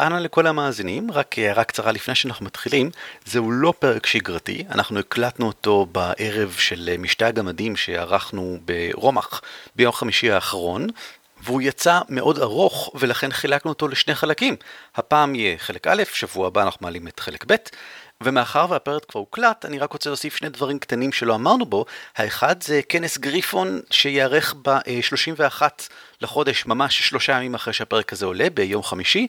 אנא לכל המאזינים, רק הערה קצרה לפני שאנחנו מתחילים, זהו לא פרק שגרתי, אנחנו הקלטנו אותו בערב של משתה הגמדים שערכנו ברומח ביום חמישי האחרון, והוא יצא מאוד ארוך ולכן חילקנו אותו לשני חלקים. הפעם יהיה חלק א', שבוע הבא אנחנו מעלים את חלק ב', ומאחר והפרק כבר הוקלט, אני רק רוצה להוסיף שני דברים קטנים שלא אמרנו בו. האחד זה כנס גריפון שייערך ב-31 לחודש, ממש שלושה ימים אחרי שהפרק הזה עולה, ביום חמישי.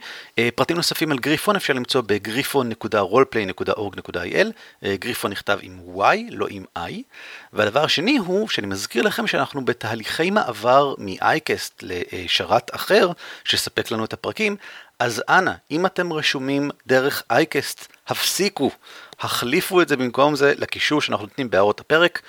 פרטים נוספים על גריפון אפשר למצוא בגריפון.roleplay.org.il. גריפון נכתב עם Y, לא עם I. והדבר השני הוא שאני מזכיר לכם שאנחנו בתהליכי מעבר מ-iCast לשרת אחר, שספק לנו את הפרקים. אז אנא, אם אתם רשומים דרך אייקסט, הפסיקו, החליפו את זה במקום זה לקישור שאנחנו נותנים בהערות הפרק,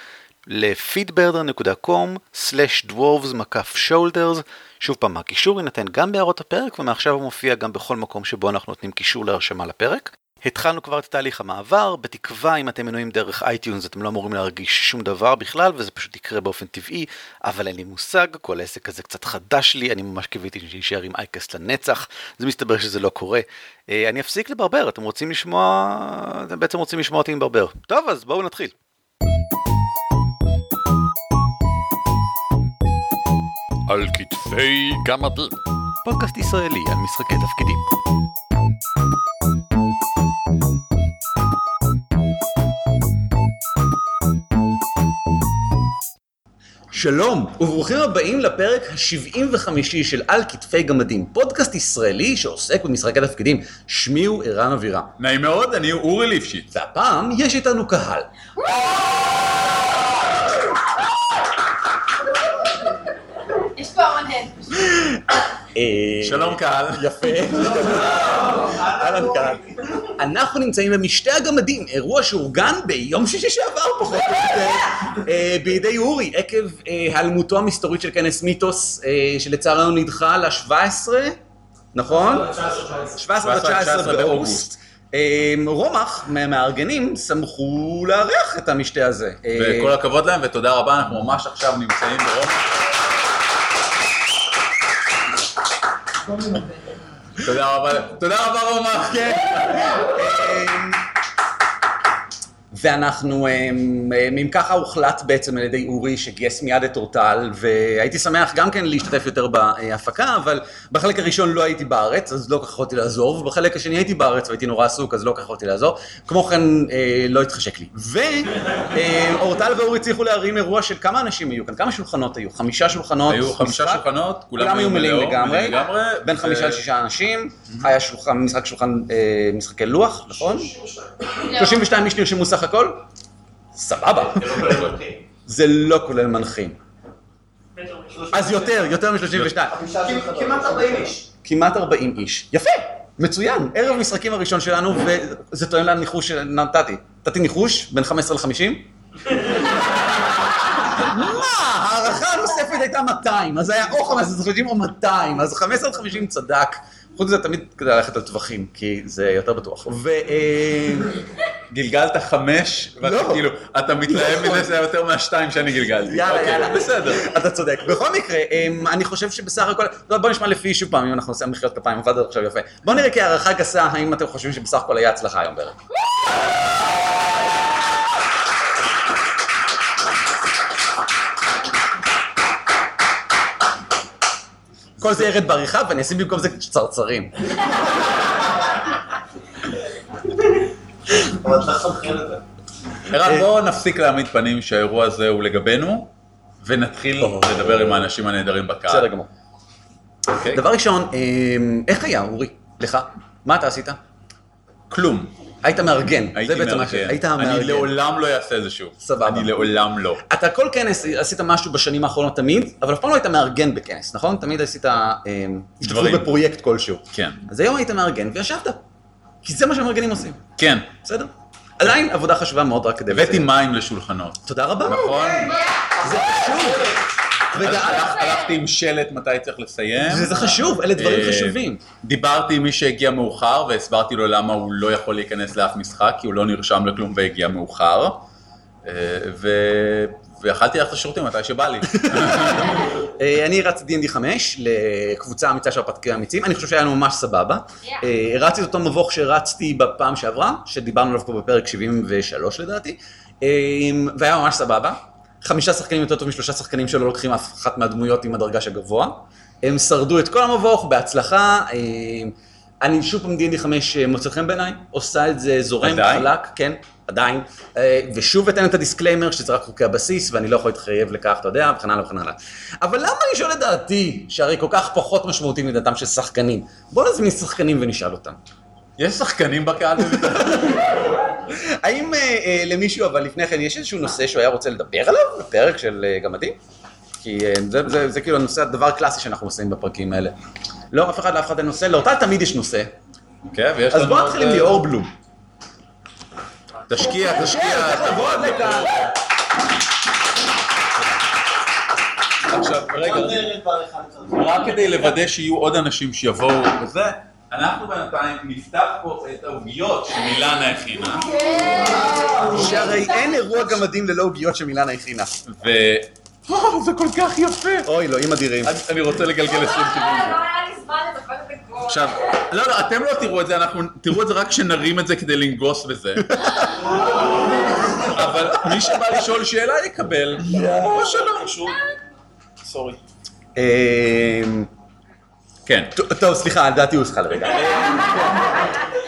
ל-feedburner.com/dwarves-shoulders. שוב פעם, הקישור יינתן גם בהערות הפרק, ומעכשיו הוא מופיע גם בכל מקום שבו אנחנו נותנים קישור להרשמה לפרק. התחלנו כבר את תהליך המעבר, בתקווה אם אתם מנויים דרך iTunes אתם לא אמורים להרגיש שום דבר בכלל וזה פשוט יקרה באופן טבעי, אבל אין לי מושג, כל העסק הזה קצת חדש לי, אני ממש קיוויתי שישאר עם iCast לנצח, זה מסתבר שזה לא קורה. אני אפסיק לברבר, אתם רוצים לשמוע, אתם בעצם רוצים לשמוע אותי מברבר. טוב, אז בואו נתחיל. על כתפי גמדים. פודקאסט ישראלי על משחקי תפקידים. שלום, וברוכים הבאים לפרק ה-75 של על כתפי גמדים, פודקאסט ישראלי שעוסק במשחקי תפקידים. שמי הוא ערן אבירם. נעים מאוד, אני אורי ליפשיץ. והפעם יש איתנו קהל. יש פה המון. אה, שלום קהל. יפה. אהלן קהל. אנחנו נמצאים במשתה הגמדים, אירוע שאורגן ביום שישי שעבר פחות או יותר, אה, בידי אורי, עקב אה, היעלמותו המסתורית של כנס מיתוס, אה, שלצערנו נדחה ל-17, נכון? 17 ו-19 באוגוסט. רומח מהמארגנים שמחו לארח את המשתה הזה. וכל הכבוד להם ותודה רבה, אנחנו ממש עכשיו נמצאים ברומא. תודה רבה, תודה רבה רומא. כן. ואנחנו, אמ, אמ, אם ככה הוחלט בעצם על ידי אורי שגייס מיד את אורטל, והייתי שמח גם כן להשתתף יותר בהפקה, אבל בחלק הראשון לא הייתי בארץ, אז לא כל כך יכולתי לעזור, ובחלק השני הייתי בארץ והייתי נורא עסוק, אז לא כל כך יכולתי לעזור. כמו כן, אה, לא התחשק לי. ואורטל ואורי הצליחו להרים אירוע של כמה אנשים היו כאן, כמה שולחנות היו? חמישה שולחנות. היו חמישה משחק? שולחנות, כולם היו מלאים מלאים לגמרי, לגמרי, בין ו- חמישה לשישה אנשים, היה שולחן, משחק שולחן, אה, משחקי לוח, נכון? 32 איש נרשמו סך הכל? סבבה. זה לא כולל מנחים. אז יותר, יותר מ-32. כמעט 40 איש. כמעט 40 איש. יפה, מצוין. ערב המשחקים הראשון שלנו, וזה תואם לניחוש שנתתי. נתתי ניחוש בין 15 ל-50? מה? ההערכה הנוספת הייתה 200, אז היה או 15 50 או 200, אז 15 50 צדק. חוץ מזה תמיד כדאי ללכת על טווחים, כי זה יותר בטוח. ו... אה, חמש, ואתה לא. כאילו, אתה מתלהב לא. מזה שזה יותר מהשתיים שאני גלגלתי. יאללה, אוקיי, יאללה. בסדר. אתה צודק. בכל מקרה, אמ, אני חושב שבסך הכל, לא, בוא נשמע לפי שוב פעם, אם אנחנו עושים מחיאות כפיים, עבד עד עכשיו יפה. בוא נראה כהערכה גסה, האם אתם חושבים שבסך הכל היה הצלחה היום בערב. כל זה ירד בעריכה ואני אשים במקום זה צרצרים. אבל צריך לסנכרן את זה. ערן, בואו נפסיק להעמיד פנים שהאירוע הזה הוא לגבינו, ונתחיל לדבר עם האנשים הנהדרים בקהל. בסדר גמור. אוקיי? דבר ראשון, אמ, איך היה אורי? לך? מה אתה עשית? כלום. היית מארגן. הייתי זה בעצם מה ש- מארגן. היית אני מארגן. לעולם לא אעשה את זה שוב. סבבה. אני לעולם לא. אתה כל כנס עשית משהו בשנים האחרונות תמיד, אבל אף פעם לא היית מארגן בכנס, נכון? תמיד עשית השתתפות דברים. בפרויקט כלשהו. כן. אז היום היית מארגן וישבת. כי זה מה שהמארגנים עושים, כן. בסדר? עדיין עבודה חשובה מאוד רק כדי... הבאתי מים לשולחנות. תודה רבה. נכון? זה חשוב. הלכתי עם שלט מתי צריך לסיים. זה חשוב, אלה דברים אה, חשובים. דיברתי עם מי שהגיע מאוחר והסברתי לו למה הוא לא יכול להיכנס לאף משחק כי הוא לא נרשם לכלום והגיע מאוחר. אה. ויכלתי ללכת לשירותים מתי שבא לי. אה, אני הרצתי D&D 5 לקבוצה אמיצה של הרפתקנים אמיצים, אני חושב שהיה לנו ממש סבבה. הרצתי את אותו מבוך שהרצתי בפעם שעברה, שדיברנו עליו פה בפרק 73 לדעתי, והיה ממש סבבה. חמישה שחקנים יותר טוב משלושה שחקנים שלא לוקחים אף אחת מהדמויות עם הדרג"ש הגבוה. הם שרדו את כל המבוך בהצלחה. אה, אני שוב פעם D&D 5 מוצא חן בעיניי, עושה את זה זורם, עדיין? חלק, כן, עדיין. אה, ושוב אתן את ה disclaimer שזה רק חוקי הבסיס ואני לא יכול להתחייב לכך, אתה יודע, וכן הלאה וכן הלאה. אבל למה אני שואל את דעתי, שהרי כל כך פחות משמעותי מדעתם של שחקנים? בוא נזמין שחקנים ונשאל אותם. יש שחקנים בקהל בבית"ר? האם אה, אה, למישהו, אבל לפני כן, יש איזשהו נושא שהוא היה רוצה לדבר עליו בפרק של אה, גמדים? כי זה, זה, זה כאילו הנושא, הדבר הקלאסי שאנחנו עושים בפרקים האלה. לא, אף אחד לאף אחד אין נושא, לאותה תמיד יש נושא. כן, ויש אז לנו בוא עוד, נתחיל עם ליאור בלום. תשקיע, תשקיע. תבוא עד לכאן. עכשיו, רגע, רק כדי לוודא שיהיו עוד אנשים שיבואו וזה, אנחנו בינתיים נפתח פה את העוגיות שמילנה הכינה, שהרי אין אירוע גמדים ללא עוגיות שמילנה הכינה. ו... וואו, זה כל כך יפה. אוי, אלוהים אדירים. אני- רוצה לגלגל 20 לא את הכל. עכשיו, לא, לא, אתם לא תראו את זה, אנחנו תראו את זה רק כשנרים את זה כדי לנגוס בזה. אבל מי שבא לשאול שאלה יקבל, או שלא. סורי. אמ, כן. טוב, סליחה, לדעתי הוא צריכה לרגע.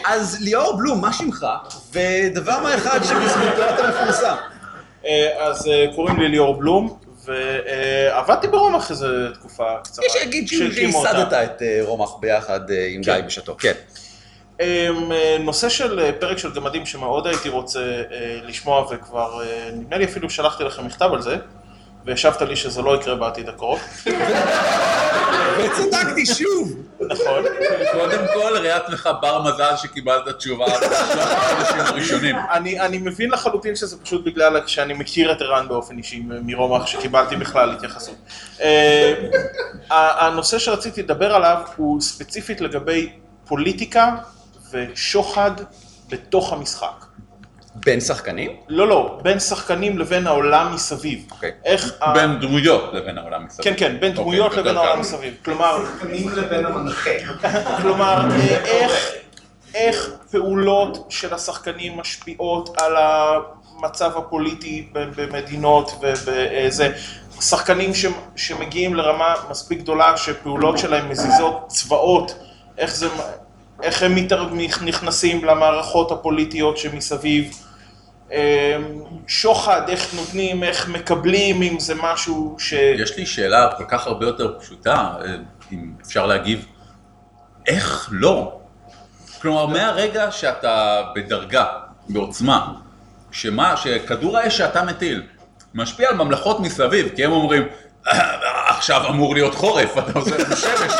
אז ליאור בלום, מה שמך? ודבר מה אחד שבזכותו אתה מפורסם. אה, אז אה, קוראים לי ליאור בלום, ועבדתי ברומח איזה תקופה קצרה. יש אותה. שייסדת את אה, רומח ביחד אה, עם גיא כן. בשעתו. כן. אה, נושא של אה, פרק של גמדים שמאוד הייתי רוצה אה, לשמוע וכבר, אה, נדמה לי אפילו שלחתי לכם מכתב על זה, והשבת לי שזה לא יקרה בעתיד הקרוב. וצדקתי שוב. נכון. קודם כל, ראה עצמך בר מזל שקיבלת תשובה בשלושת החודשים הראשונים. אני, אני מבין לחלוטין שזה פשוט בגלל שאני מכיר את ערן באופן אישי מרומח, שקיבלתי בכלל התייחסות. אה, ה- הנושא שרציתי לדבר עליו הוא ספציפית לגבי פוליטיקה ושוחד בתוך המשחק. בין שחקנים? לא, לא, בין שחקנים לבין העולם מסביב. אוקיי. איך... ה- בין דמויות לבין העולם מסביב. כן, כן, בין אוקיי, דמויות לבין. העולם מסביב. כלומר, שחקנים לבין המנחה. כלומר, אה, איך, איך פעולות של השחקנים משפיעות על המצב הפוליטי במדינות ובזה. שחקנים ש, שמגיעים לרמה מספיק גדולה שפעולות שלהם מזיזות צבאות, איך, זה, איך הם נכנסים למערכות הפוליטיות שמסביב. אה, שוחד, איך נותנים, איך מקבלים, אם זה משהו ש... יש לי שאלה כל כך הרבה יותר פשוטה, אה, אם אפשר להגיב, איך לא? כלומר, מהרגע שאתה בדרגה, בעוצמה, שמה, שכדור האש שאתה מטיל משפיע על ממלכות מסביב, כי הם אומרים, "אה, עכשיו אמור להיות חורף, אתה עושה לנו שמש.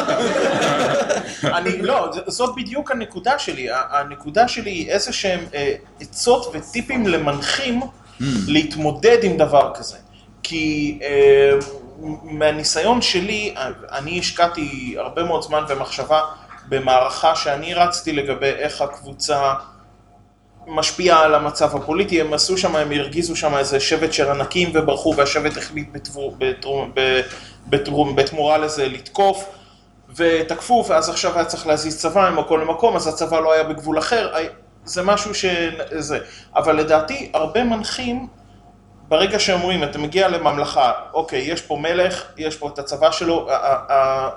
אני, לא, זאת בדיוק הנקודה שלי. הנקודה שלי היא איזה שהם אה, עצות וטיפים למנחים להתמודד עם דבר כזה. כי אה, מהניסיון שלי, אה, אני השקעתי הרבה מאוד זמן ומחשבה במערכה שאני רצתי לגבי איך הקבוצה משפיעה על המצב הפוליטי, הם עשו שם, הם הרגיזו שם איזה שבט של ענקים וברחו, והשבט החליט בתבור, בתרום, בתרום, בתמורה לזה לתקוף, ותקפו, ואז עכשיו היה צריך להזיז צבא ממקום למקום, אז הצבא לא היה בגבול אחר, זה משהו ש... זה. אבל לדעתי, הרבה מנחים, ברגע שאומרים, אתה מגיע לממלכה, אוקיי, יש פה מלך, יש פה את הצבא שלו,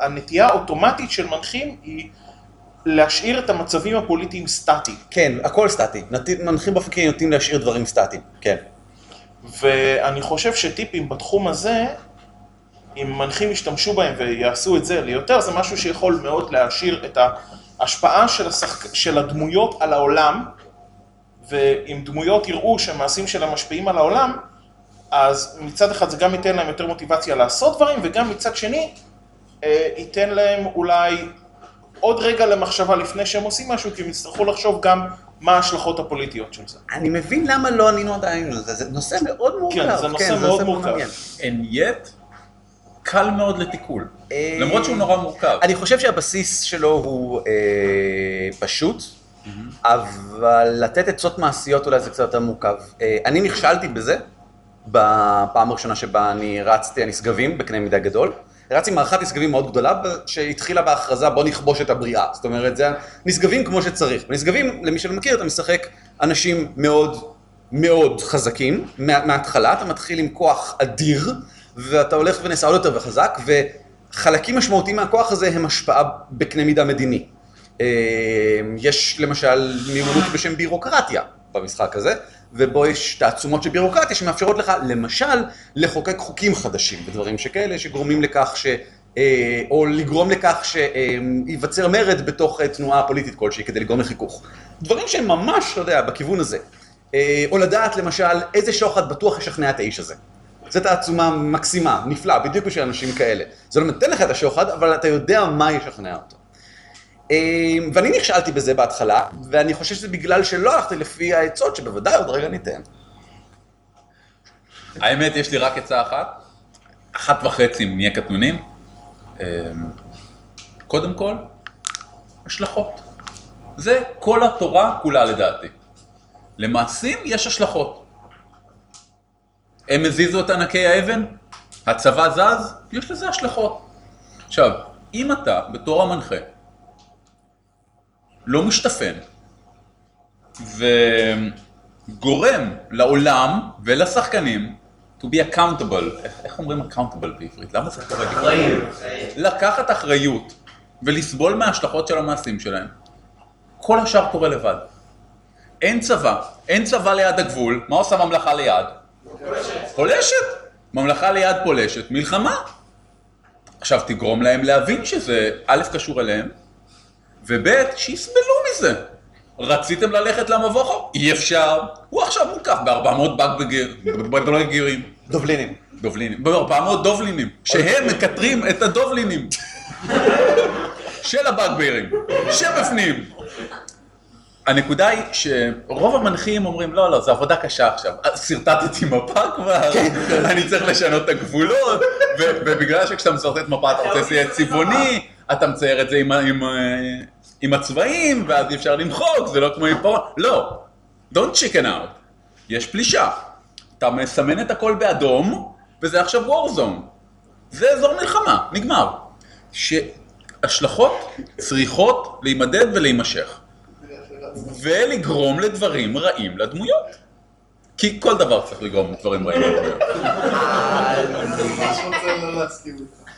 הנטייה האוטומטית של מנחים היא להשאיר את המצבים הפוליטיים סטטיים. כן, הכל סטטי. מנחים באופן כללי נוטים להשאיר דברים סטטיים. כן. ואני חושב שטיפים בתחום הזה, אם מנחים ישתמשו בהם ויעשו את זה ליותר, זה משהו שיכול מאוד להעשיר את ההשפעה של, השחק... של הדמויות על העולם, ואם דמויות יראו שהמעשים שלהם משפיעים על העולם, אז מצד אחד זה גם ייתן להם יותר מוטיבציה לעשות דברים, וגם מצד שני, אה, ייתן להם אולי עוד רגע למחשבה לפני שהם עושים משהו, כי הם יצטרכו לחשוב גם מה ההשלכות הפוליטיות של זה. אני מבין למה לא ענינו עדיין על זה, זה נושא מאוד מורכב. זה נושא מאוד מורכב. And yet, קל מאוד לתיקול. למרות שהוא נורא מורכב. אני חושב שהבסיס שלו הוא אה, פשוט, אבל לתת עצות מעשיות אולי זה קצת יותר מורכב. אה, אני נכשלתי בזה בפעם הראשונה שבה אני רצתי הנשגבים בקנה מידה גדול. רץ עם מערכת נשגבים מאוד גדולה, שהתחילה בהכרזה בוא נכבוש את הבריאה. זאת אומרת, זה נשגבים כמו שצריך. בנשגבים, למי שלא מכיר, אתה משחק אנשים מאוד מאוד חזקים. מה- מההתחלה אתה מתחיל עם כוח אדיר, ואתה הולך ונעשה עוד יותר וחזק, וחלקים משמעותיים מהכוח הזה הם השפעה בקנה מידה מדיני. אה, יש למשל מיומנות בשם בירוקרטיה במשחק הזה, ובו יש תעצומות של בירוקרטיה שמאפשרות לך למשל לחוקק חוקים חדשים ודברים שכאלה שגורמים לכך ש... אה, או לגרום לכך שייווצר מרד בתוך אה, תנועה פוליטית כלשהי כדי לגרום לחיכוך. דברים שהם ממש, אתה יודע, בכיוון הזה. אה, או לדעת למשל איזה שוחד בטוח ישכנע את האיש הזה. זו תעצומה מקסימה, נפלאה, בדיוק בשביל אנשים כאלה. זה לא נותן לך את השוחד, אבל אתה יודע מה ישכנע אותו. אה, ואני נכשלתי בזה בהתחלה, ואני חושב שזה בגלל שלא הלכתי לפי העצות שבוודאי עוד רגע ניתן. האמת, יש לי רק עצה אחת, אחת וחצי אם נהיה קטנונים. אמ, קודם כל, השלכות. זה כל התורה כולה לדעתי. למעשים יש השלכות. הם הזיזו את ענקי האבן, הצבא זז, יש לזה השלכות. עכשיו, אם אתה, בתור המנחה, לא משתפן, וגורם לעולם ולשחקנים to be accountable, איך, איך אומרים accountable בעברית? למה צריך להגיד? אחראים. לקחת אחריות ולסבול מההשלכות של המעשים שלהם, כל השאר קורה לבד. אין צבא, אין צבא ליד הגבול, מה עושה ממלכה ליד? פולשת. ממלכה ליד פולשת, מלחמה. עכשיו תגרום להם להבין שזה א' קשור אליהם, וב' שיסבלו מזה. רציתם ללכת למבוכו? אי אפשר. הוא עכשיו מוקף ב-400 בגבגרים. דובלינים. דובלינים, ב-400 דובלינים, שהם מקטרים את הדובלינים של הבאגברים, שבפנים. הנקודה היא שרוב המנחים אומרים, לא, לא, זו עבודה קשה עכשיו. שרטטתי מפה כבר, אני צריך לשנות את הגבולות, ובגלל שכשאתה משרטט מפה אתה רוצה שזה יהיה צבעוני, אתה מצייר את זה עם, ה- עם, ה- עם הצבעים, ואז אי אפשר למחוק, זה לא כמו עם פה, לא. Don't chicken out. יש פלישה. אתה מסמן את הכל באדום, וזה עכשיו וורזון. זה אזור מלחמה, נגמר. שהשלכות צריכות להימדד ולהימשך. ולגרום לדברים רעים לדמויות. כי כל דבר צריך לגרום לדברים רעים לדמויות.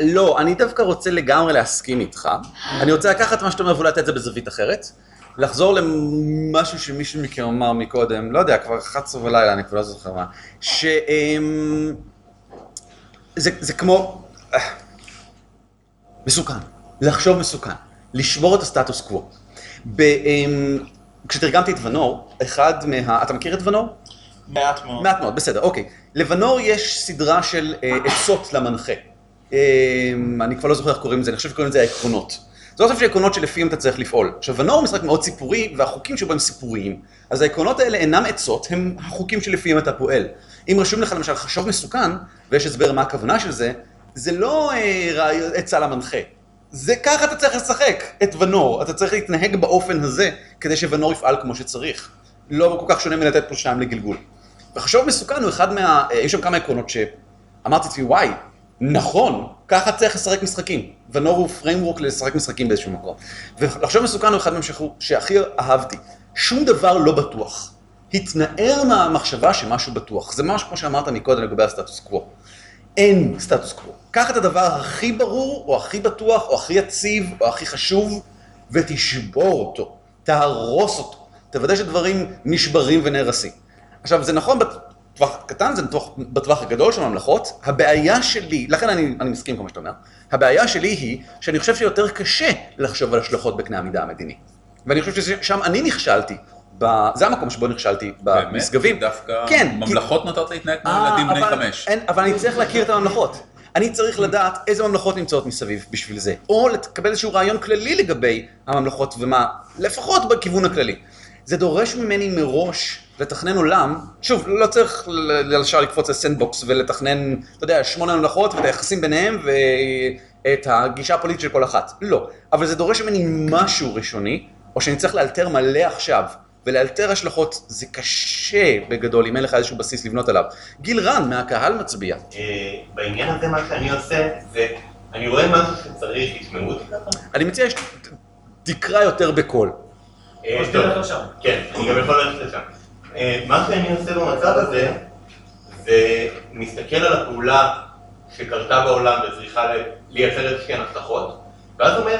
לא, אני דווקא רוצה לגמרי להסכים איתך. אני רוצה לקחת מה שאתה אומר ולתת את זה בזווית אחרת. לחזור למשהו שמישהו מכם אמר מקודם, לא יודע, כבר 11 בלילה, אני כבר לא זוכר מה. ש... זה, זה כמו... אה, מסוכן. לחשוב מסוכן. לשבור את הסטטוס קוו. ב, כשתרגמתי את ונור, אחד מה... אתה מכיר את ונור? מעט מאוד. מעט מאוד, בסדר, אוקיי. לבנור יש סדרה של אה, עצות למנחה. אה, אני כבר לא זוכר איך קוראים לזה, אני חושב שקוראים לזה העקרונות. זה אוסף של עקרונות שלפיהם אתה צריך לפעול. עכשיו, ונור הוא משחק מאוד סיפורי, והחוקים שבו הם סיפוריים. אז העקרונות האלה אינם עצות, הם החוקים שלפיהם אתה פועל. אם רשום לך למשל חשוב מסוכן, ויש הסבר מה הכוונה של זה, זה לא אה, רעיון- עצה למנחה. זה ככה אתה צריך לשחק את ונור, אתה צריך להתנהג באופן הזה, כדי שוונור יפעל כמו שצריך. לא כל כך שונה מלתת פה שניים לגלגול. וחשוב מסוכן הוא אחד מה... אה, יש שם כמה עקרונות שאמרתי לעצמי, וואי, נכון, ככה צריך לשחק משחקים. ונור הוא פריימוורק לשחק משחקים באיזשהו מקום. ולחשוב מסוכן הוא אחד מהם שהכי- אהבתי. שום דבר לא בטוח. התנער מהמחשבה שמשהו בטוח. זה ממש כמו שאמרת מקודם לגבי הסטטוס קוו. אין סטטוס קוו. קח את הדבר הכי ברור, או הכי בטוח, או הכי יציב, או הכי חשוב, ותשבור אותו. תהרוס אותו. תוודא שדברים נשברים ונהרסים. עכשיו, זה נכון בטווח הקטן, זה בטווח, בטווח הגדול של הממלכות. הבעיה שלי, לכן אני, אני מסכים עם מה שאתה אומר, הבעיה שלי היא שאני חושב שיותר קשה לחשוב על השלכות בקנה המידה המדיני. ואני חושב ששם אני נכשלתי. ב... זה המקום שבו נכשלתי במשגבים. דווקא כן, כי- ממלכות נותנות להתנהג כמו אה, ילדים בני חמש. אבל אני צריך להכיר את הממלכות. אני צריך לדעת איזה ממלכות נמצאות מסביב בשביל זה. או לקבל איזשהו רעיון כללי לגבי הממלכות ומה, לפחות בכיוון הכללי. זה דורש ממני מראש לתכנן עולם, שוב, לא צריך ישר לקפוץ לסנדבוקס ולתכנן, אתה יודע, שמונה ממלכות ואת היחסים ביניהם ואת הגישה הפוליטית של כל אחת. לא. אבל זה דורש ממני משהו ראשוני, או שאני צריך לאלתר מלא עכשיו. ולאלתר השלכות זה קשה בגדול, אם אין לך איזשהו בסיס לבנות עליו. גיל רן מהקהל מצביע. אה, בעניין הזה מה שאני עושה זה, אני רואה משהו שצריך, ישמעו אותי ככה? אני מציע שתקרא יותר בקול. אה. כן, אני גם יכול ללכת לשם. אה, מה שאני עושה במצב הזה, זה מסתכל על הפעולה שקרתה בעולם וצריכה לייצר איזשהן הבטחות, ואז אומר,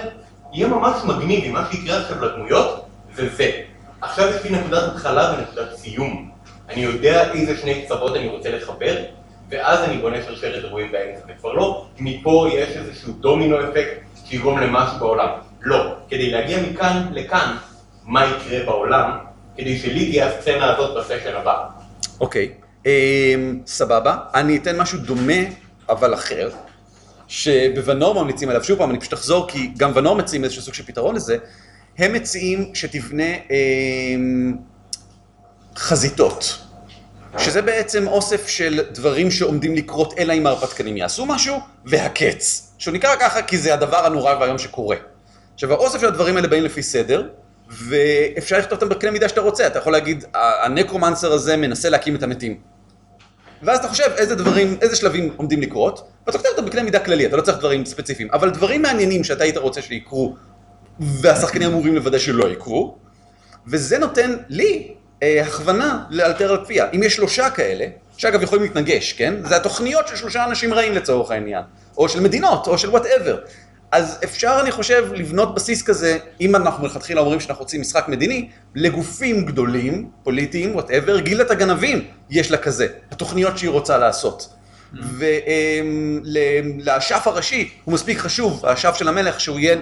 יהיה ממש מגניב אם מה שיקרה עכשיו לדמויות זה זה. עכשיו יש לי נקודת התחלה ונקודת סיום. אני יודע איזה שני קצוות אני רוצה לחבר, ואז אני בונה שרשרת אירועים באמצע. זה כבר לא, מפה יש איזשהו דומינו אפקט שיגרום למשהו בעולם. לא. כדי להגיע מכאן לכאן, מה יקרה בעולם, כדי שלי תהיה הסצנה הזאת בסשן הבא. אוקיי, אמ, סבבה. אני אתן משהו דומה, אבל אחר, שבוונור ממליצים עליו. שוב פעם, אני פשוט אחזור, כי גם ונור מציעים איזשהו סוג של פתרון לזה. הם מציעים שתבנה אמ, חזיתות. שזה בעצם אוסף של דברים שעומדים לקרות, אלא אם ההרפתקנים יעשו משהו, והקץ. שהוא נקרא ככה כי זה הדבר הנורא והיום שקורה. עכשיו, האוסף של הדברים האלה באים לפי סדר, ואפשר לכתוב אותם בקנה מידה שאתה רוצה. אתה יכול להגיד, "ה- הנקרומנסר הזה מנסה להקים את המתים. ואז אתה חושב איזה דברים, איזה שלבים עומדים לקרות, ואתה כותב אותם בקנה מידה כללי, אתה לא צריך דברים ספציפיים, אבל דברים מעניינים שאתה היית רוצה שיקרו, והשחקנים אמורים לוודא שלא יקרו, וזה נותן לי אה, הכוונה לאלתר על פיה. אם יש שלושה כאלה, שאגב יכולים להתנגש, כן? זה התוכניות של שלושה אנשים רעים לצורך העניין, או של מדינות, או של whatever. אז אפשר, אני חושב, לבנות בסיס כזה, אם אנחנו מלכתחילה אומרים שאנחנו רוצים משחק מדיני, לגופים גדולים, פוליטיים, whatever, גילדת הגנבים יש לה כזה, התוכניות שהיא רוצה לעשות. ולאשף הראשי הוא מספיק חשוב, האשף של המלך, שהוא יהיה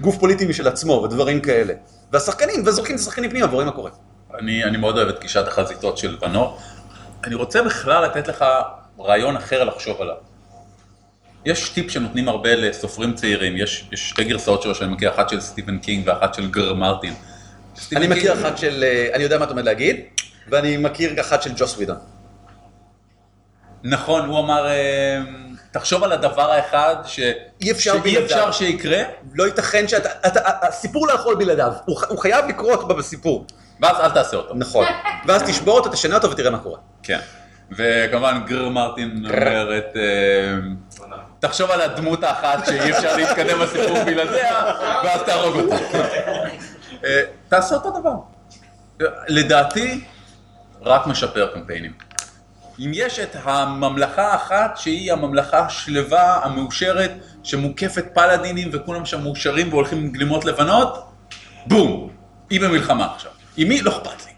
גוף פוליטי משל עצמו ודברים כאלה. והשחקנים, וזורקים את השחקנים פנימה ורואים מה קורה. אני, אני מאוד אוהב את גישת החזיתות של בנור. אני רוצה בכלל לתת לך רעיון אחר לחשוב עליו. יש טיפ שנותנים הרבה לסופרים צעירים, יש, יש שתי גרסאות שלו שאני מכיר, אחת של סטיבן קינג ואחת של ג'ורג' מרטין. אני מכיר קינג- אחת של, אה, אני יודע מה אתה עומד להגיד, ואני מכיר אחת של ג'וס ווידון. נכון, הוא אמר, אה, תחשוב על הדבר האחד ש... אי אפשר שאי. אפשר שיקרה, לא ייתכן שאתה, אתה, הסיפור לא יכול בלעדיו, הוא, הוא חייב לקרות בסיפור. ואז אל תעשה אותו. נכון. ואז תשבור אותו, תשנה אותו ותראה מה קורה. כן. וכמובן גר מרטין אומרת, אה, תחשוב על הדמות האחת שאי אפשר להתקדם בסיפור בלעדיה, ואז תהרוג אותה. אה, תעשה אותו דבר. לדעתי, רק משפר קמפיינים. אם יש את הממלכה האחת שהיא הממלכה השלווה, המאושרת, שמוקפת פלאדינים וכולם שם מאושרים והולכים עם גלימות לבנות, בום, היא במלחמה עכשיו. עם מי? לא אכפת לי.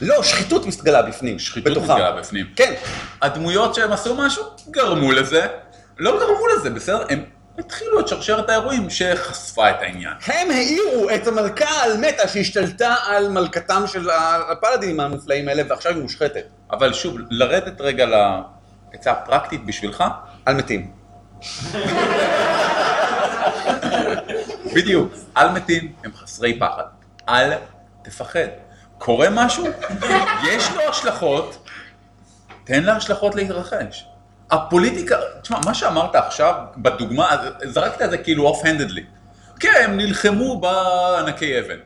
לא, שחיתות מסתגלה בפנים. שחיתות בתוכם. מתגלה בפנים. כן. הדמויות שהם עשו משהו, גרמו לזה. לא גרמו לזה, בסדר? הם התחילו את שרשרת האירועים שחשפה את העניין. הם העירו את המלכה על מתה שהשתלטה על מלכתם של הפלאדינים המופלאים האלה, ועכשיו היא מושחתת. אבל שוב, לרדת רגע לעצה הפרקטית בשבילך, על מתים. בדיוק, אל מתים, הם חסרי פחד. אל תפחד. קורה משהו, יש לו השלכות, תן להשלכות להתרחש. הפוליטיקה, תשמע, מה שאמרת עכשיו, בדוגמה, זרקת את זה כאילו off-handedly. כן, הם נלחמו בענקי אבן.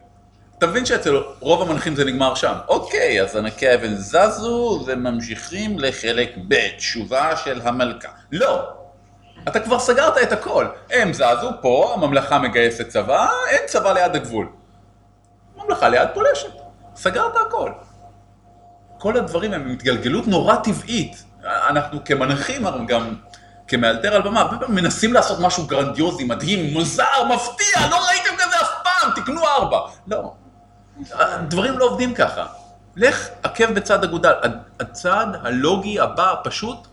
אתה מבין שאצל רוב המנחים זה נגמר שם. אוקיי, אז ענקי האבן זזו וממשיכים לחלק ב', תשובה של המלכה. לא, אתה כבר סגרת את הכל. הם זזו פה, הממלכה מגייסת צבא, אין צבא ליד הגבול. ממלכה ליד פולשת. סגרת הכל. כל הדברים הם התגלגלות נורא טבעית. אנחנו כמנחים אבל גם כמאלתר על במה, הרבה פעמים מנסים לעשות משהו גרנדיוזי, מדהים, מוזר, מפתיע, לא ראיתם כזה אף פעם, תקנו ארבע. לא. הדברים לא עובדים ככה. לך עקב בצד אגודל. הצעד הלוגי הבא, הפשוט,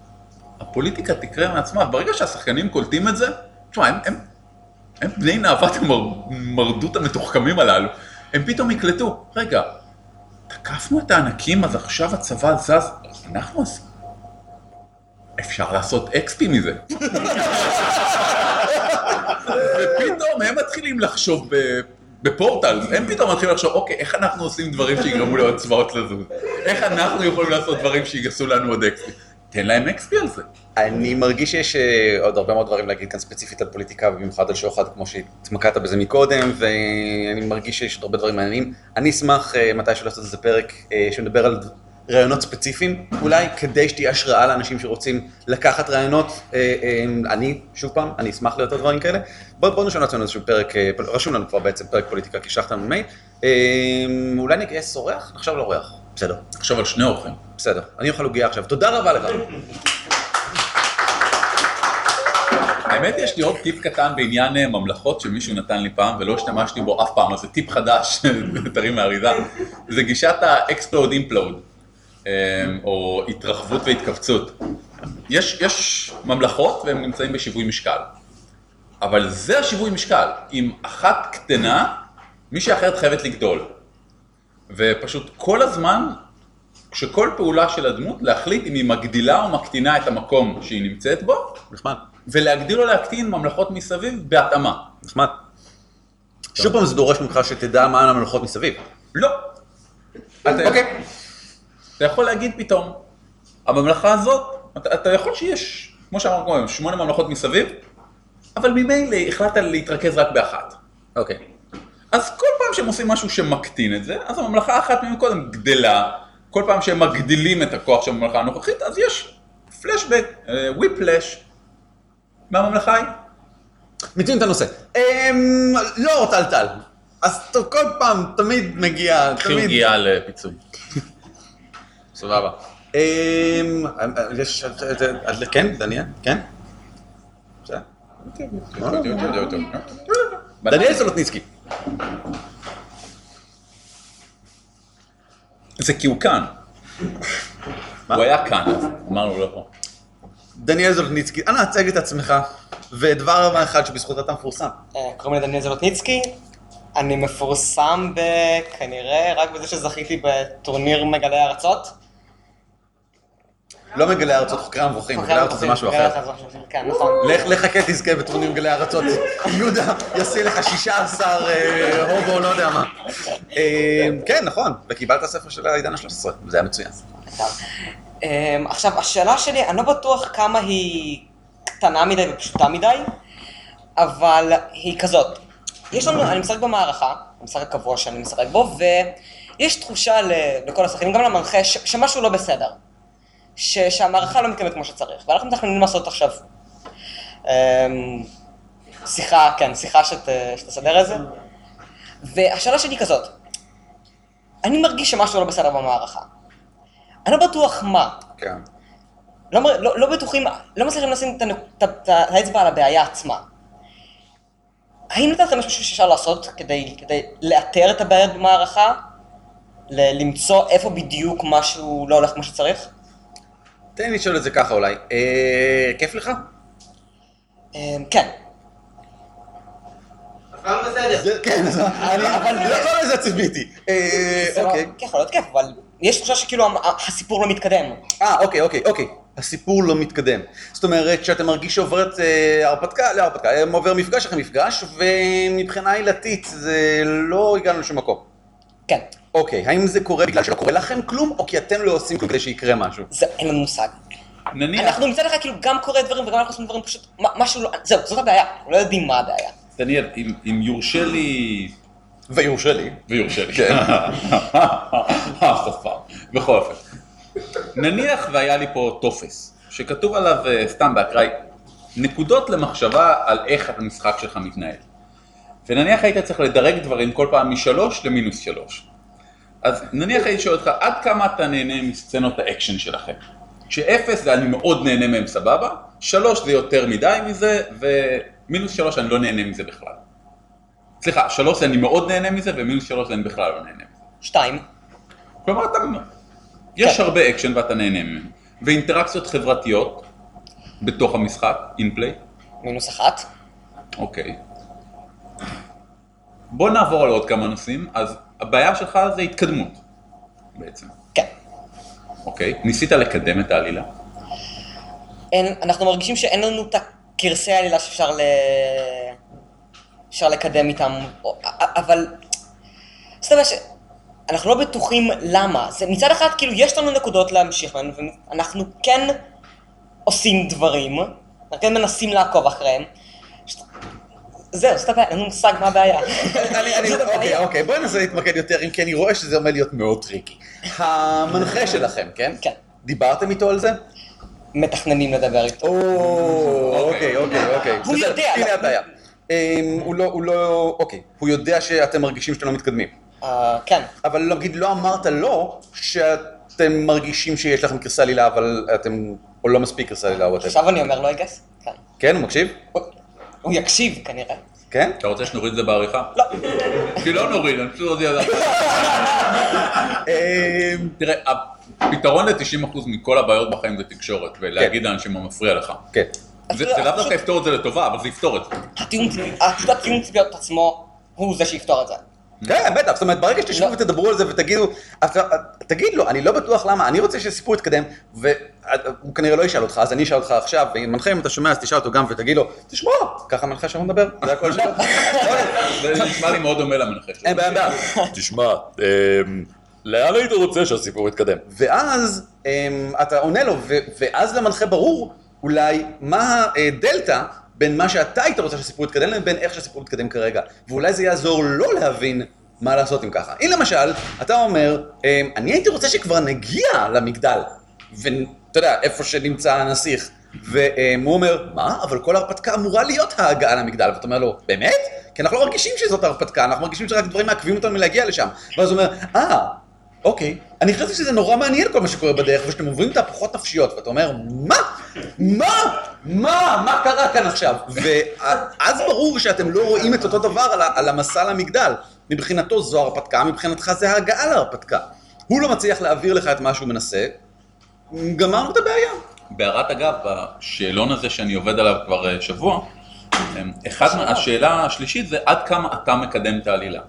הפוליטיקה תקרה מעצמה. ברגע שהשחקנים קולטים את זה, תשמע, הם, הם, הם בני נאוות המרדות המתוחכמים הללו, הם פתאום יקלטו, רגע, תקפנו את הענקים, אז עכשיו הצבא זז, אנחנו עשינו. אפשר לעשות אקספי מזה. ופתאום הם מתחילים לחשוב ב... בפורטל, הם פתאום מתחילים לחשוב, אוקיי, איך אנחנו עושים דברים שיגרמו לעוד צבאות לזוז? איך אנחנו יכולים לעשות דברים שיגעשו לנו עוד אקספי? תן להם אקספי על זה. אני מרגיש שיש אה, עוד הרבה מאוד דברים להגיד כאן ספציפית על פוליטיקה ובמיוחד על שוחד כמו שהתמקדת בזה מקודם ואני מרגיש שיש עוד הרבה דברים מעניינים. אני אשמח אה, מתישהו לעשות איזה פרק אה, שמדבר על רעיונות ספציפיים, אולי כדי שתהיה השראה לאנשים שרוצים לקחת רעיונות. אה, אה, אני, שוב פעם, אני אשמח ליותר דברים כאלה. בואו בוא נשאל לעצמנו איזשהו פרק, אה, רשום לנו כבר בעצם פרק פוליטיקה, כי שלחת לנו מייל. אולי נגייס אורח? נחשוב על אורח. בסדר, עכשיו על שני אורחים. בסדר. אני אוכל עוגיה עכשיו. תודה רבה לך. האמת יש לי עוד טיפ קטן בעניין ממלכות שמישהו נתן לי פעם ולא השתמשתי בו אף פעם, אז זה טיפ חדש, טרי מהאריזה, זה גישת implode, אה, או התרחבות והתכווצות. יש, יש ממלכות והם נמצאים בשיווי משקל, אבל זה השיווי משקל, אם אחת קטנה, מישהי אחרת חייבת לגדול. ופשוט כל הזמן, כשכל פעולה של הדמות, להחליט אם היא מגדילה או מקטינה את המקום שהיא נמצאת בו, נחמד, ולהגדיל או להקטין ממלכות מסביב בהתאמה. נחמד. שוב פעם זה דורש ממך שתדע מה הממלכות מסביב. לא. אוקיי. אתה יכול להגיד פתאום, הממלכה הזאת, אתה, אתה יכול שיש, כמו שאמרנו קודם, שמונה ממלכות מסביב, אבל ממילא החלטת להתרכז רק באחת. אוקיי. אז כל פעם שהם עושים משהו שמקטין את זה, אז הממלכה האחת מהם קודם גדלה, כל פעם שהם מגדילים את הכוח של הממלכה הנוכחית, אז יש פלשבק, וויפלש, מהממלכה ההיא. מיצינו את הנושא. אמ, לא טלטל. אז כל פעם, תמיד מגיע, תמיד... עוגיה לפיצוי. סבבה. אמ, יש... כן, דניאל? כן? בסדר. דניאל סולוטניצקי. זה כי הוא כאן. הוא היה כאן, אז אמרנו לו לא פה. דניאל זולטניצקי, אנא הצג את עצמך, ודבר אחד שבזכות אתה מפורסם. אה, קוראים לי דניאל זלוטניצקי, אני מפורסם כנראה רק בזה שזכיתי בטורניר מגלי ארצות. לא מגלי ארצות, חוקרי המבוכים, מגלי ארצות זה משהו אחר. אחר, כן, נכון. לך לחכה תזכה בטורניר מגלי ארצות, יהודה יעשה לך 16 אה, הובו, לא יודע מה. אה, כן, נכון, וקיבלת ספר של העידן ה-13, זה היה מצוין. אמ, עכשיו, השאלה שלי, אני לא בטוח כמה היא קטנה מדי ופשוטה מדי, אבל היא כזאת. יש לנו, אני משחק במערכה, המשחק הקבוע שאני משחק בו, ויש תחושה לכל השחקנים, גם למנחה, שמשהו לא בסדר. ש- שהמערכה לא מתקיימת כמו שצריך, ואנחנו מתכננים לעשות עכשיו אמ, שיחה, כן, שיחה שת, שתסדר את זה. והשאלה שלי כזאת, אני מרגיש שמשהו לא בסדר במערכה. אני לא בטוח מה. כן. לא, לא, לא בטוחים, לא מצליחים לשים את, את, את, את האצבע על הבעיה עצמה. האם נתת משהו שאפשר לעשות כדי, כדי לאתר את הבעיות במערכה? ל- למצוא איפה בדיוק משהו לא הולך כמו שצריך? תן לי לשאול את זה ככה אולי. אה, כיף לך? אמ, כן. הכל בסדר. כן, אז אני לא לזה ציפיתי. אה, זה לא- אוקיי. כן, יכול להיות כיף, אבל יש תחושה שכאילו הסיפור לא מתקדם. אה, אוקיי, אוקיי, אוקיי. הסיפור לא מתקדם. זאת אומרת שאתה מרגיש שעוברת אה, הרפתקה, לא הרפתקה, אה, עובר מפגש אחרי מפגש, ומבחינה עילתית זה לא הגענו לשום מקום. כן. אוקיי, האם זה קורה בגלל שלא קורה לכם כלום, או כי אתם לא עושים כלום כדי שיקרה משהו? זה, אין לנו מושג. נניח, אנחנו מצד אחד כאילו גם קורה דברים וגם אנחנו עושים דברים פשוט, מה- משהו לא, זהו, זאת הבעיה, אנחנו לא יודעים מה הבעיה. דניאל, אם- אם יורשה לי... ויורשה לי. ויורשה לי. כן. שפה. בכל אופן. נניח והיה לי פה טופס, שכתוב עליו אה, סתם באקראי, נקודות למחשבה על איך המשחק שלך מתנהל. ונניח היית צריך לדרג דברים כל פעם משלוש למינוס שלוש. אז נניח הייתי שואל אותך, עד כמה אתה נהנה מסצנות האקשן שלכם? שאפס זה אני מאוד נהנה מהם סבבה, שלוש זה יותר מדי מזה, ומינוס שלוש אני לא נהנה מזה בכלל. סליחה, שלוש אני מאוד נהנה מזה, ומינוס שלוש אני בכלל לא נהנה מזה. שתיים, כלומר, אתה... יש כן. הרבה אקשן ואתה נהנה ממנו. ואינטראקציות חברתיות בתוך המשחק, in-play, מינוס אחת. אוקיי. בוא נעבור על עוד כמה נושאים, אז הבעיה שלך זה התקדמות, בעצם, כן. אוקיי? ניסית לקדם את העלילה? אין, אנחנו מרגישים שאין לנו את הקרסי העלילה שאפשר ל... אפשר לקדם איתם, אבל... זאת אומרת שאנחנו לא בטוחים למה. זה מצד אחד, כאילו, יש לנו נקודות להמשיך בהן, ואנחנו כן עושים דברים, אנחנו כן מנסים לעקוב אחריהם. זהו, זאת הבעיה, אין לנו מושג מה הבעיה. זאת אוקיי. אוקיי, בואי ננסה להתמקד יותר, אם כי אני רואה שזה עומד להיות מאוד טריקי. המנחה שלכם, כן? כן. דיברתם איתו על זה? מתכננים לדבר איתו. או, אוקיי, אוקיי, אוקיי. הוא יודע, הנה לא- הבעיה. אמ, הוא לא, הוא לא, אוקיי, הוא יודע שאתם מרגישים שאתם לא מתקדמים. אה, כן. אבל נגיד לא אמרת לו שאתם מרגישים שיש לכם קריסה לילה, אבל אתם, או לא מספיק קריסה לילה, או whatever. עכשיו אני אומר לו, I guess. כן. כן, הוא מקשיב? הוא- יקשיב כנראה. כן? אתה רוצה שנוריד את זה בעריכה? לא. כי לא נוריד, אני פשוט אודיע זה. אמ, תראה, הפתרון ל-90% מכל הבעיות בחיים זה תקשורת, ולהגיד לאנשים מה מפריע לך. כן. זה לאו דווקא יפתור את זה לטובה, אבל זה יפתור את זה. התיאום ציפיות עצמו הוא זה שיפתור את זה. כן, בטח, זאת אומרת, ברגע שתשבו לא. ותדברו על זה ותגידו, אתה- תגיד לו, אני לא בטוח למה, אני רוצה שהסיפור יתקדם, והוא כנראה לא ישאל אותך, אז אני אשאל אותך עכשיו, ומנחה אם אתה שומע, אז תשאל אותו גם ותגיד לו, תשמע, ככה מנחה שם מדבר, זה הכל שלו. זה נשמע לי מאוד דומה למנחה שלו. אין בעיה, אין בעיה. תשמע, אמ, לאן היית רוצה שהסיפור יתקדם? ואז אמ, אתה עונה לו, ו- ואז למנחה ברור אולי מה הדלתא בין מה שאתה היית רוצה שהסיפור יתקדם לבין איך שהסיפור יתקדם כרגע. ואולי זה יעזור לו להבין מה לעשות עם ככה. אם למשל, אתה אומר, אמ, אני הייתי רוצה שכבר נגיע למגדל, ואתה יודע, איפה שנמצא הנסיך. והוא אומר, מה? אבל כל ההרפתקה אמורה להיות ההגעה למגדל. ואתה אומר לו, באמת? כי אנחנו לא מרגישים שזאת ההרפתקה, אנחנו מרגישים שרק דברים מעכבים אותנו מלהגיע לשם. ואז הוא אומר, אה, אוקיי, אני חשבתי שזה נורא מעניין כל מה שקורה בדרך, ושאתם עוברים תהפוכות נפשיות, ואתה אומר, מה? מה? מה? מה קרה כאן עכשיו? ואז ברור שאתם לא רואים את אותו דבר על על המסע למגדל. מבחינתו זו הרפתקה, מבחינתך זה ההגעה להרפתקה. הוא לא מצליח להעביר לך את מה שהוא מנסה, גמרנו את הבעיה. בהערת אגב, בשאלון הזה שאני עובד עליו כבר אה, שבוע, אמ, אחד מה... השאלה השלישית זה עד כמה אתה מקדם את העלילה.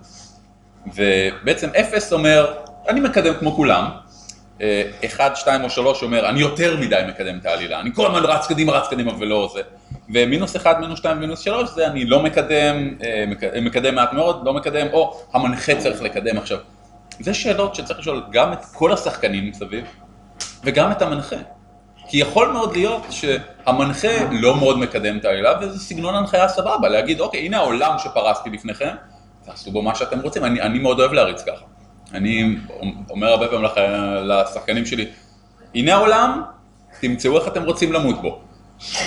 ובעצם אפס אומר, אני מקדם כמו כולם, אה, אחד, שתיים או שלוש אומר, אני יותר מדי מקדם את העלילה, אני כל הזמן רץ קדימה, רץ קדימה ולא זה. ומינוס אחד, מינוס שתיים, מינוס שלוש, זה אני לא מקדם, אה, מק- מקדם מעט מאוד, לא מקדם, או המנחה צריך לקדם עכשיו. זה שאלות שצריך לשאול גם את כל השחקנים מסביב, וגם את המנחה. כי יכול מאוד להיות שהמנחה לא מאוד מקדם את העלילה, וזה סגנון הנחיה סבבה, להגיד, אוקיי, הנה העולם שפרסתי לפניכם, תעשו בו מה שאתם רוצים, אני, אני מאוד אוהב להריץ ככה. אני אומר הרבה פעמים. לשחקנים שלי, הנה העולם, תמצאו איך אתם רוצים למות בו.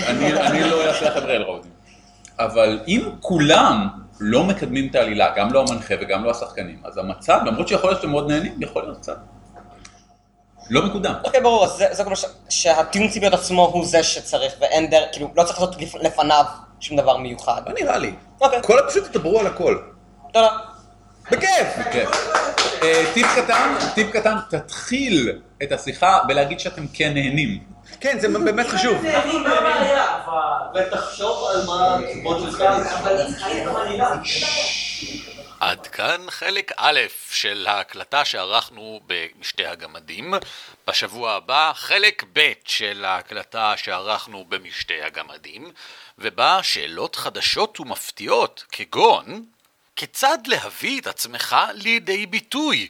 אני, אני לא אעשה לכם רלרודים. אבל אם כולם לא מקדמים את העלילה, גם לא המנחה וגם לא השחקנים, אז המצב, למרות שיכול להיות שאתם מאוד נהנים, יכול להיות קצת. לא מקודם. אוקיי, ברור, אז זה זה כמו ש- שהתיאום ציפיות עצמו הוא זה שצריך, ואין דרך, כאילו, לא צריך לעשות לפ- לפניו שום דבר מיוחד. לא נראה לי. אוקיי. כל פשוט תדברו על הכל. תודה. בכיף! אה, טיפ קטן, טיפ קטן, תתחיל את השיחה בלהגיד שאתם כן נהנים. כן, זה באמת חשוב. ותחשוב על מה שלך. עד כאן חלק א' של ההקלטה שערכנו במשתי הגמדים. בשבוע הבא חלק ב' של ההקלטה שערכנו במשתי הגמדים, ובה שאלות חדשות ומפתיעות, כגון כיצד להביא את עצמך לידי ביטוי?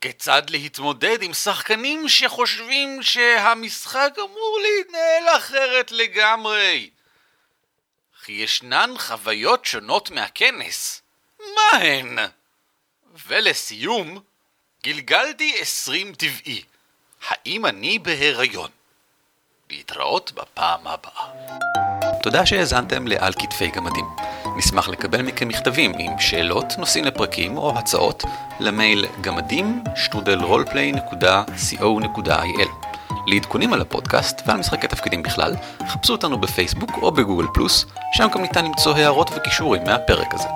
כיצד להתמודד עם שחקנים שחושבים שהמשחק אמור להתנהל אחרת לגמרי? כי ישנן חוויות שונות מהכנס. מה הן? ולסיום, גלגלתי עשרים טבעי. האם אני בהיריון? להתראות בפעם הבאה. תודה שהאזנתם לעל כתפי גמדים. נשמח לקבל מכם מכתבים עם שאלות, נושאים לפרקים או הצעות למייל גמדים שטרודל roleplay.co.il לעדכונים על הפודקאסט ועל משחקי תפקידים בכלל, חפשו אותנו בפייסבוק או בגוגל פלוס, שם גם ניתן למצוא הערות וקישורים מהפרק הזה.